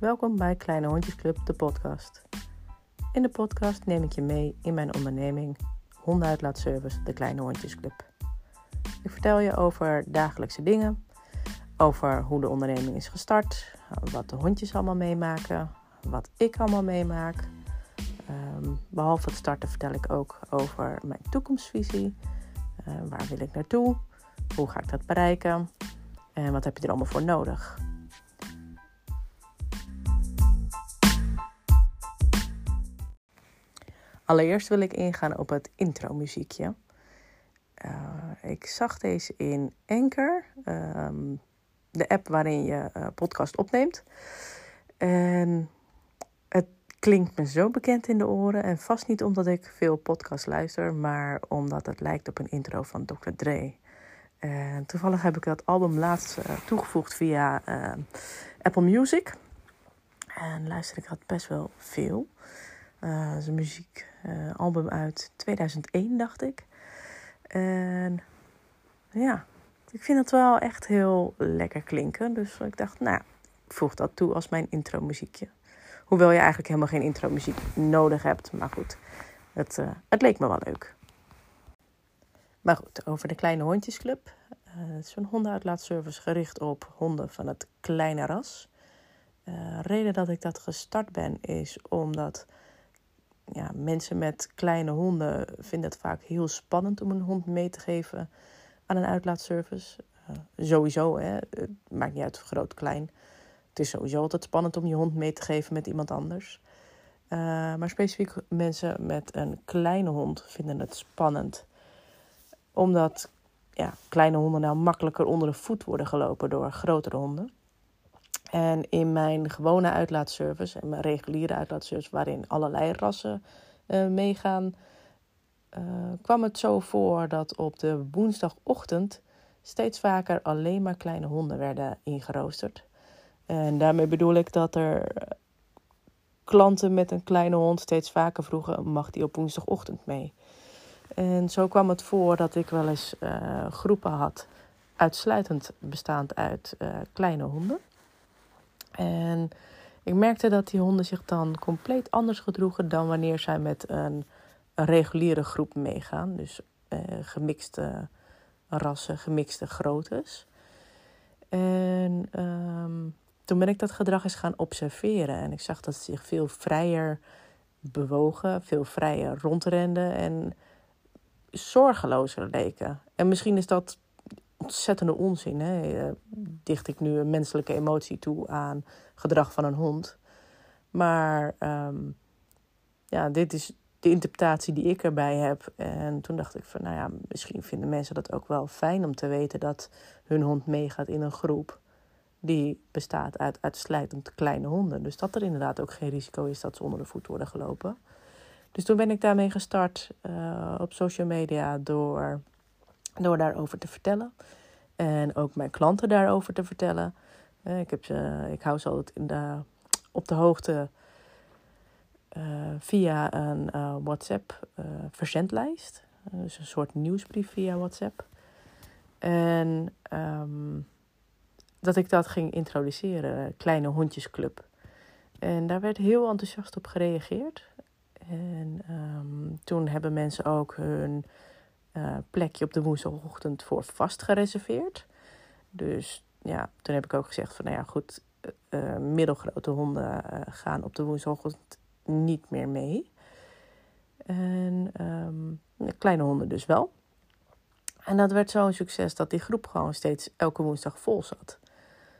Welkom bij Kleine Hondjesclub, de podcast. In de podcast neem ik je mee in mijn onderneming Hondenuitlaatservice, de Kleine Hondjesclub. Ik vertel je over dagelijkse dingen, over hoe de onderneming is gestart, wat de hondjes allemaal meemaken, wat ik allemaal meemaak. Um, behalve het starten vertel ik ook over mijn toekomstvisie. Uh, waar wil ik naartoe? Hoe ga ik dat bereiken? En wat heb je er allemaal voor nodig? Allereerst wil ik ingaan op het intro-muziekje. Uh, ik zag deze in Anchor, um, de app waarin je uh, podcast opneemt. En het klinkt me zo bekend in de oren. En vast niet omdat ik veel podcast luister, maar omdat het lijkt op een intro van Dr. Dre. En toevallig heb ik dat album laatst uh, toegevoegd via Apple Music. En luister ik dat best wel veel. Uh, dat is een muziekalbum uit 2001, dacht ik. En ja, ik vind het wel echt heel lekker klinken. Dus ik dacht, nou, ik voeg dat toe als mijn intro muziekje. Hoewel je eigenlijk helemaal geen intro muziek nodig hebt. Maar goed, het, uh, het leek me wel leuk. Maar goed, over de Kleine Hondjesclub. Uh, het is een hondenuitlaatservice gericht op honden van het kleine ras. De uh, reden dat ik dat gestart ben is omdat ja, mensen met kleine honden vinden het vaak heel spannend om een hond mee te geven aan een uitlaatservice. Uh, sowieso, hè. het maakt niet uit groot, klein. Het is sowieso altijd spannend om je hond mee te geven met iemand anders. Uh, maar specifiek mensen met een kleine hond vinden het spannend. Omdat ja, kleine honden nou makkelijker onder de voet worden gelopen door grotere honden. En in mijn gewone uitlaatservice en mijn reguliere uitlaatservice, waarin allerlei rassen uh, meegaan, uh, kwam het zo voor dat op de woensdagochtend steeds vaker alleen maar kleine honden werden ingeroosterd. En daarmee bedoel ik dat er klanten met een kleine hond steeds vaker vroegen: mag die op woensdagochtend mee? En zo kwam het voor dat ik wel eens uh, groepen had, uitsluitend bestaand uit kleine honden. En ik merkte dat die honden zich dan compleet anders gedroegen dan wanneer zij met een, een reguliere groep meegaan. Dus uh, gemixte rassen, gemixte groottes. En um, toen ben ik dat gedrag eens gaan observeren. En ik zag dat ze zich veel vrijer bewogen, veel vrijer rondrenden en zorgelozer leken. En misschien is dat ontzettende onzin. Hè? Dicht ik nu een menselijke emotie toe aan gedrag van een hond. Maar um, ja, dit is de interpretatie die ik erbij heb. En toen dacht ik van, nou ja, misschien vinden mensen dat ook wel fijn om te weten dat hun hond meegaat in een groep die bestaat uit uitsluitend kleine honden. Dus dat er inderdaad ook geen risico is dat ze onder de voet worden gelopen. Dus toen ben ik daarmee gestart uh, op social media door, door daarover te vertellen. En ook mijn klanten daarover te vertellen. Uh, ik, heb ze, ik hou ze altijd in de, op de hoogte uh, via een WhatsApp verzendlijst. dus een soort nieuwsbrief via WhatsApp. En um, dat ik dat ging introduceren, Kleine Hondjesclub. En daar werd heel enthousiast op gereageerd. En um, toen hebben mensen ook hun uh, plekje op de woensdagochtend voor vast gereserveerd. Dus ja, toen heb ik ook gezegd van nou ja, goed, uh, middelgrote honden gaan op de woensdagochtend niet meer mee. En um, kleine honden dus wel. En dat werd zo'n succes dat die groep gewoon steeds elke woensdag vol zat.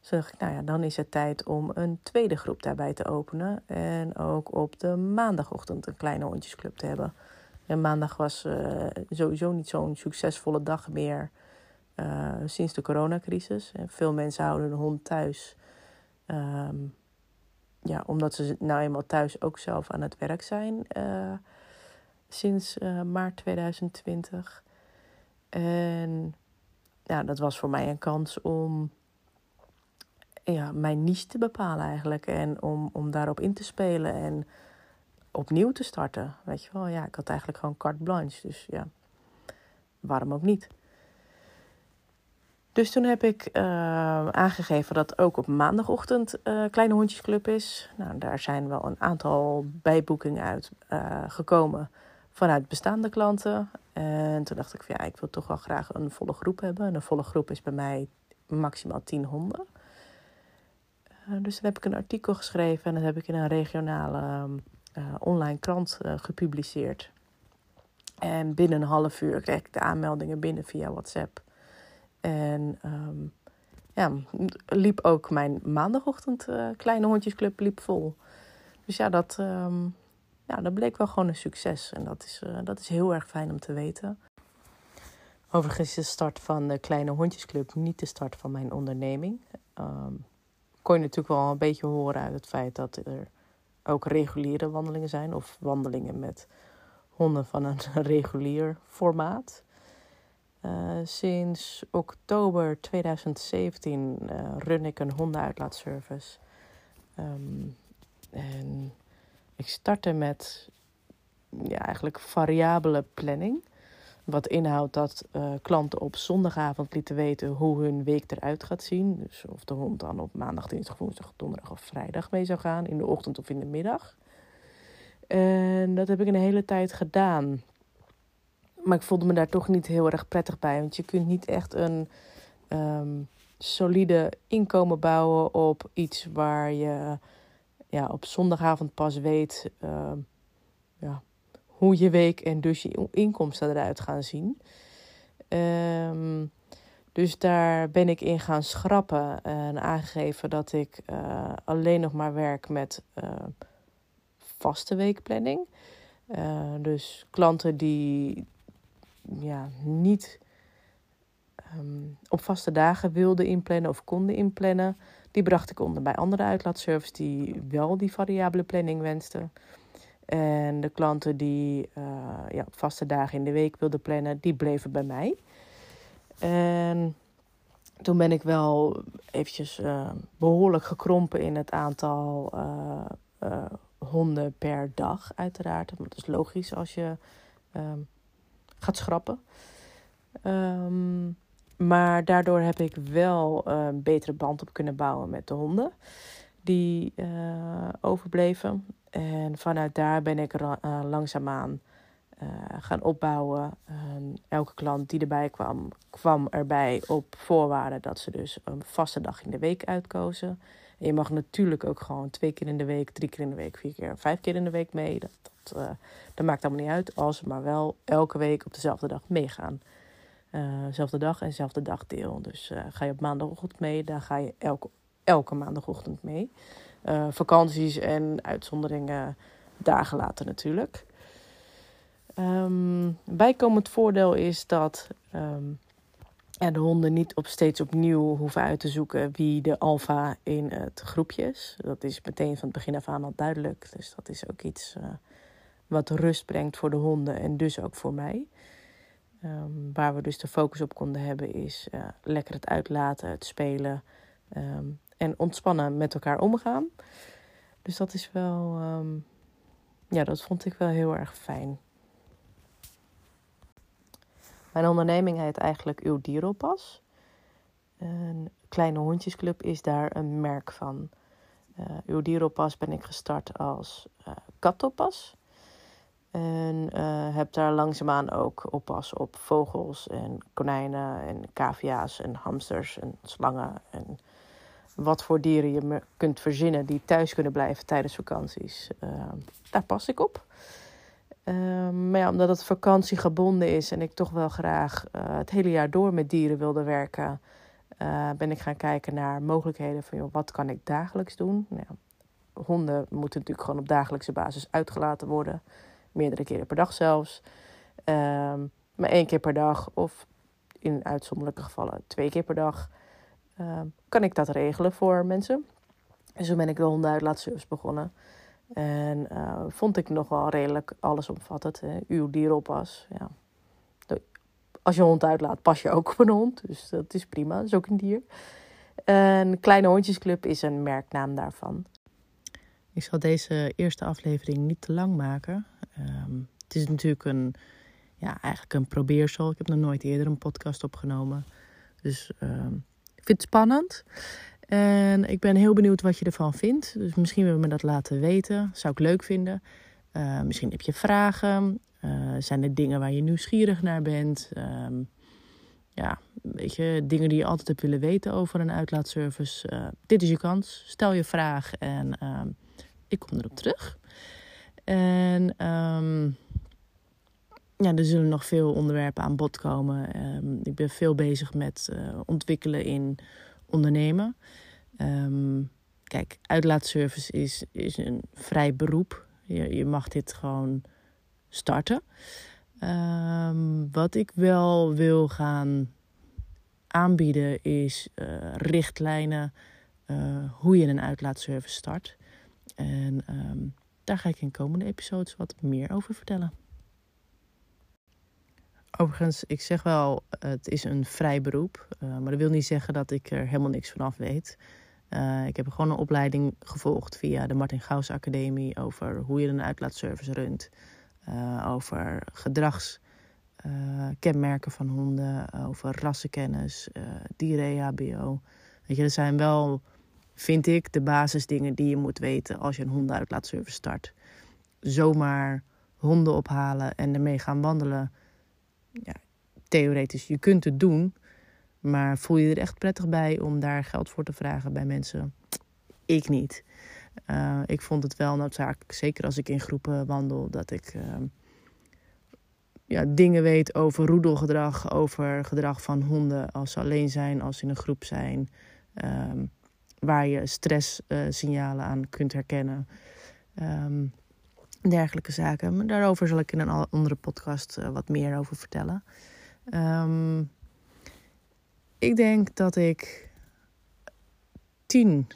Dus dacht ik, nou ja, dan is het tijd om een tweede groep daarbij te openen. En ook op de maandagochtend een kleine hondjesclub te hebben. En maandag was uh, sowieso niet zo'n succesvolle dag meer uh, sinds de coronacrisis. En veel mensen houden hun hond thuis. Um, ja, omdat ze nou eenmaal thuis ook zelf aan het werk zijn uh, sinds maart 2020. En ja, dat was voor mij een kans om ja, mijn niche te bepalen eigenlijk. En om, om daarop in te spelen en opnieuw te starten. Weet je wel, ja, ik had eigenlijk gewoon carte blanche. Dus ja, waarom ook niet? Dus toen heb ik uh, aangegeven dat ook op maandagochtend uh, Kleine Hondjesclub is. Nou, daar zijn wel een aantal bijboekingen uit uh, gekomen vanuit bestaande klanten. En toen dacht ik van ja, ik wil toch wel graag een volle groep hebben. En een volle groep is bij mij maximaal 10 honden. dus dan heb ik een artikel geschreven en dat heb ik in een regionale online krant gepubliceerd. En binnen een half uur kreeg ik de aanmeldingen binnen via WhatsApp. En um, ja, liep ook mijn maandagochtend uh, Kleine Hondjesclub liep vol. Dus ja dat, um, ja, dat bleek wel gewoon een succes. En dat is, dat is heel erg fijn om te weten. Overigens de start van de Kleine Hondjesclub niet de start van mijn onderneming. Um, kon je natuurlijk wel een beetje horen uit het feit dat er ook reguliere wandelingen zijn. Of wandelingen met honden van een regulier formaat. Uh, sinds oktober 2017 uh, eh, run ik een hondenuitlaatservice. Um, en ik startte met ja, eigenlijk variabele planning. Wat inhoudt dat uh, klanten op zondagavond lieten weten hoe hun week eruit gaat zien. Dus of de hond dan op maandag, dinsdag, woensdag, donderdag of vrijdag mee zou gaan. In de ochtend of in de middag. En dat heb ik een hele tijd gedaan. Maar ik voelde me daar toch niet heel erg prettig bij. Want je kunt niet echt een um, solide inkomen bouwen op iets waar je ja, op zondagavond pas weet uh, ja, hoe je week en dus je inkomsten eruit gaan zien. Um, dus daar ben ik in gaan schrappen en aangegeven dat ik uh, alleen nog maar werk met uh, vaste weekplanning. Uh, dus klanten die ja, niet um, op vaste dagen wilden inplannen of konden inplannen, die bracht ik onder bij andere uitlaatservices die wel die variabele planning wensten. En de klanten die uh, ja, vaste dagen in de week wilden plannen, die bleven bij mij. En toen ben ik wel eventjes uh, behoorlijk gekrompen in het aantal uh, honden per dag, uiteraard. Dat is logisch als je um, gaat schrappen. Um, maar daardoor heb ik wel een betere band op kunnen bouwen met de honden die uh, overbleven. En vanuit daar ben ik uh, langzaamaan uh, gaan opbouwen. elke klant die erbij kwam, kwam erbij op voorwaarde dat ze dus een vaste dag in de week uitkozen. En je mag natuurlijk ook gewoon twee keer in de week, drie keer in de week, vier keer, vijf keer in de week mee. Dat, dat, maakt allemaal niet uit, als ze maar wel elke week op dezelfde dag meegaan. Uh, dag en dezelfde dagdeel. Dus ga je op maandagochtend mee, dan ga je elke, elke maandagochtend mee. Uh, vakanties en uitzonderingen dagen later natuurlijk. Um, bijkomend voordeel is dat ja, de honden niet op steeds opnieuw hoeven uit te zoeken wie de alfa in het groepje is. Dat is meteen van het begin af aan al duidelijk. Dus dat is ook iets uh, wat rust brengt voor de honden en dus ook voor mij. Um, waar we dus de focus op konden hebben is uh, lekker het uitlaten, het spelen en ontspannen met elkaar omgaan. Dus dat is wel, um, ja, dat vond ik wel heel erg fijn. Mijn onderneming heet eigenlijk Uw Dieroppas. Een kleine hondjesclub is daar een merk van. Uh, Uw Dieroppas ben ik gestart als uh, katoppas. En uh, heb daar langzaamaan ook oppas op vogels en konijnen en cavia's en hamsters en slangen. En wat voor dieren je kunt verzinnen die thuis kunnen blijven tijdens vakanties. Uh, daar pas ik op. Uh, maar ja, omdat het vakantiegebonden is en ik toch wel graag uh, het hele jaar door met dieren wilde werken, ben ik gaan kijken naar mogelijkheden van joh, wat kan ik dagelijks doen. Nou, honden moeten natuurlijk gewoon op dagelijkse basis uitgelaten worden meerdere keren per dag zelfs. Um, maar één keer per dag of in uitzonderlijke gevallen twee keer per dag um, kan ik dat regelen voor mensen. En zo ben ik de hondenuitlaatservice begonnen. En uh, vond ik nog wel redelijk allesomvattend. Hè. Uw dieroppas. Ja. Als je een hond uitlaat, pas je ook op een hond. Dus dat is prima. Dat is ook een dier. En Kleine Hondjesclub is een merknaam daarvan. Ik zal deze eerste aflevering niet te lang maken. Um, het is natuurlijk een, ja, eigenlijk een probeersel. Ik heb nog nooit eerder een podcast opgenomen. Dus ehm, ik vind het spannend. En ik ben heel benieuwd wat je ervan vindt. Dus misschien wil je me dat laten weten. Zou ik leuk vinden. Uh, misschien heb je vragen. Uh, zijn er dingen waar je nieuwsgierig naar bent? Ehm, ja, weet je, dingen die je altijd hebt willen weten over een uitlaatservice. Uh, dit is je kans. Stel je vraag en ehm, ik kom erop terug. En um, ja, er zullen nog veel onderwerpen aan bod komen. ik ben veel bezig met ontwikkelen in ondernemen. Um, kijk, uitlaatservice is, is een vrij beroep. Je, je mag dit gewoon starten. Um, wat ik wel wil gaan aanbieden is uh, richtlijnen uh, hoe je een uitlaatservice start. En daar ga ik in komende episodes wat meer over vertellen. Overigens, ik zeg wel, het is een vrij beroep. Uh, maar dat wil niet zeggen dat ik er helemaal niks vanaf weet. Uh, ik heb gewoon een opleiding gevolgd via de Martin Gauss Academie over hoe je een uitlaatservice runt. Uh, over gedragskenmerken van honden, over rassenkennis, dierenhbo. Weet je, er zijn wel, vind ik, de basisdingen die je moet weten als je een hondenuitlaatservice start. Zomaar honden ophalen en ermee gaan wandelen ja, theoretisch, je kunt het doen. Maar voel je er echt prettig bij om daar geld voor te vragen bij mensen? Ik niet. Uh, ik vond het wel noodzakelijk, zeker als ik in groepen wandel, dat ik uh, ja, dingen weet over roedelgedrag, over gedrag van honden als ze alleen zijn, als ze in een groep zijn, uh, waar je stresssignalen aan kunt herkennen. Um, dergelijke zaken. Daarover zal ik in een andere podcast uh, wat meer over vertellen. Um, ik denk dat ik tien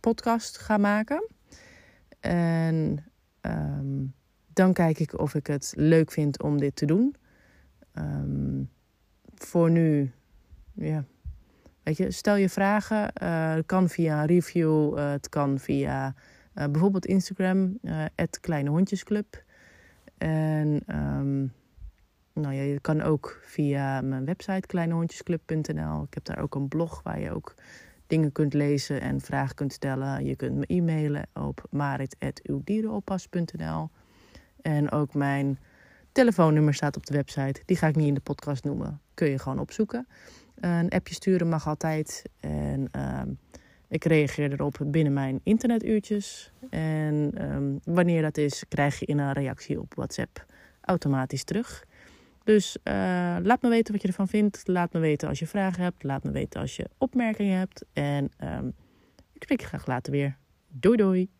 podcast ga maken. En um, dan kijk ik of ik het leuk vind om dit te doen. Um, voor nu, ja. Weet je, stel je vragen. Uh, het kan via een review, uh, het kan via uh, bijvoorbeeld Instagram, uh, Kleine Hondjesclub. En um, nou ja, je kan ook via mijn website kleinehondjesclub.nl. Ik heb daar ook een blog waar je ook dingen kunt lezen en vragen kunt stellen. Je kunt me e-mailen op marit.uwdierenoppas.nl. En ook mijn telefoonnummer staat op de website. Die ga ik niet in de podcast noemen. Kun je gewoon opzoeken. Een appje sturen mag altijd. En... Uh, ik reageer erop binnen mijn internetuurtjes. En um, wanneer dat is, krijg je in een reactie op WhatsApp automatisch terug. Dus uh, laat me weten wat je ervan vindt. Laat me weten als je vragen hebt. Laat me weten als je opmerkingen hebt. En um, ik spreek je graag later weer. Doei doei!